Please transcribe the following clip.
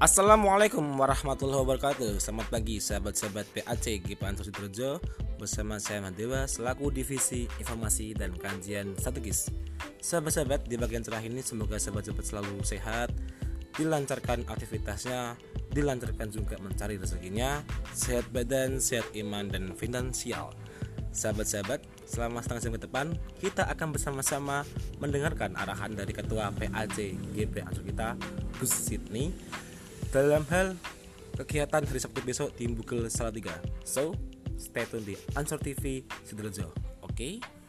Assalamualaikum warahmatullahi wabarakatuh. Selamat pagi sahabat-sahabat PAC GP Ansor Sidoarjo. Bersama saya Madewa selaku Divisi Informasi dan Kajian Strategis Sahabat-sahabat di bagian terakhir ini semoga sahabat-sahabat selalu sehat Dilancarkan aktivitasnya Dilancarkan juga mencari rezekinya Sehat badan, sehat iman, dan finansial. Sahabat-sahabat, selama setengah jam ke depan kita akan bersama-sama mendengarkan arahan dari Ketua PAC GP Ansor kita, Gus Sidney dalam hal kegiatan hari Sabtu besok di Bugel Salatiga. So, stay tune di Ansor TV Sidoarjo. Oke? Okay?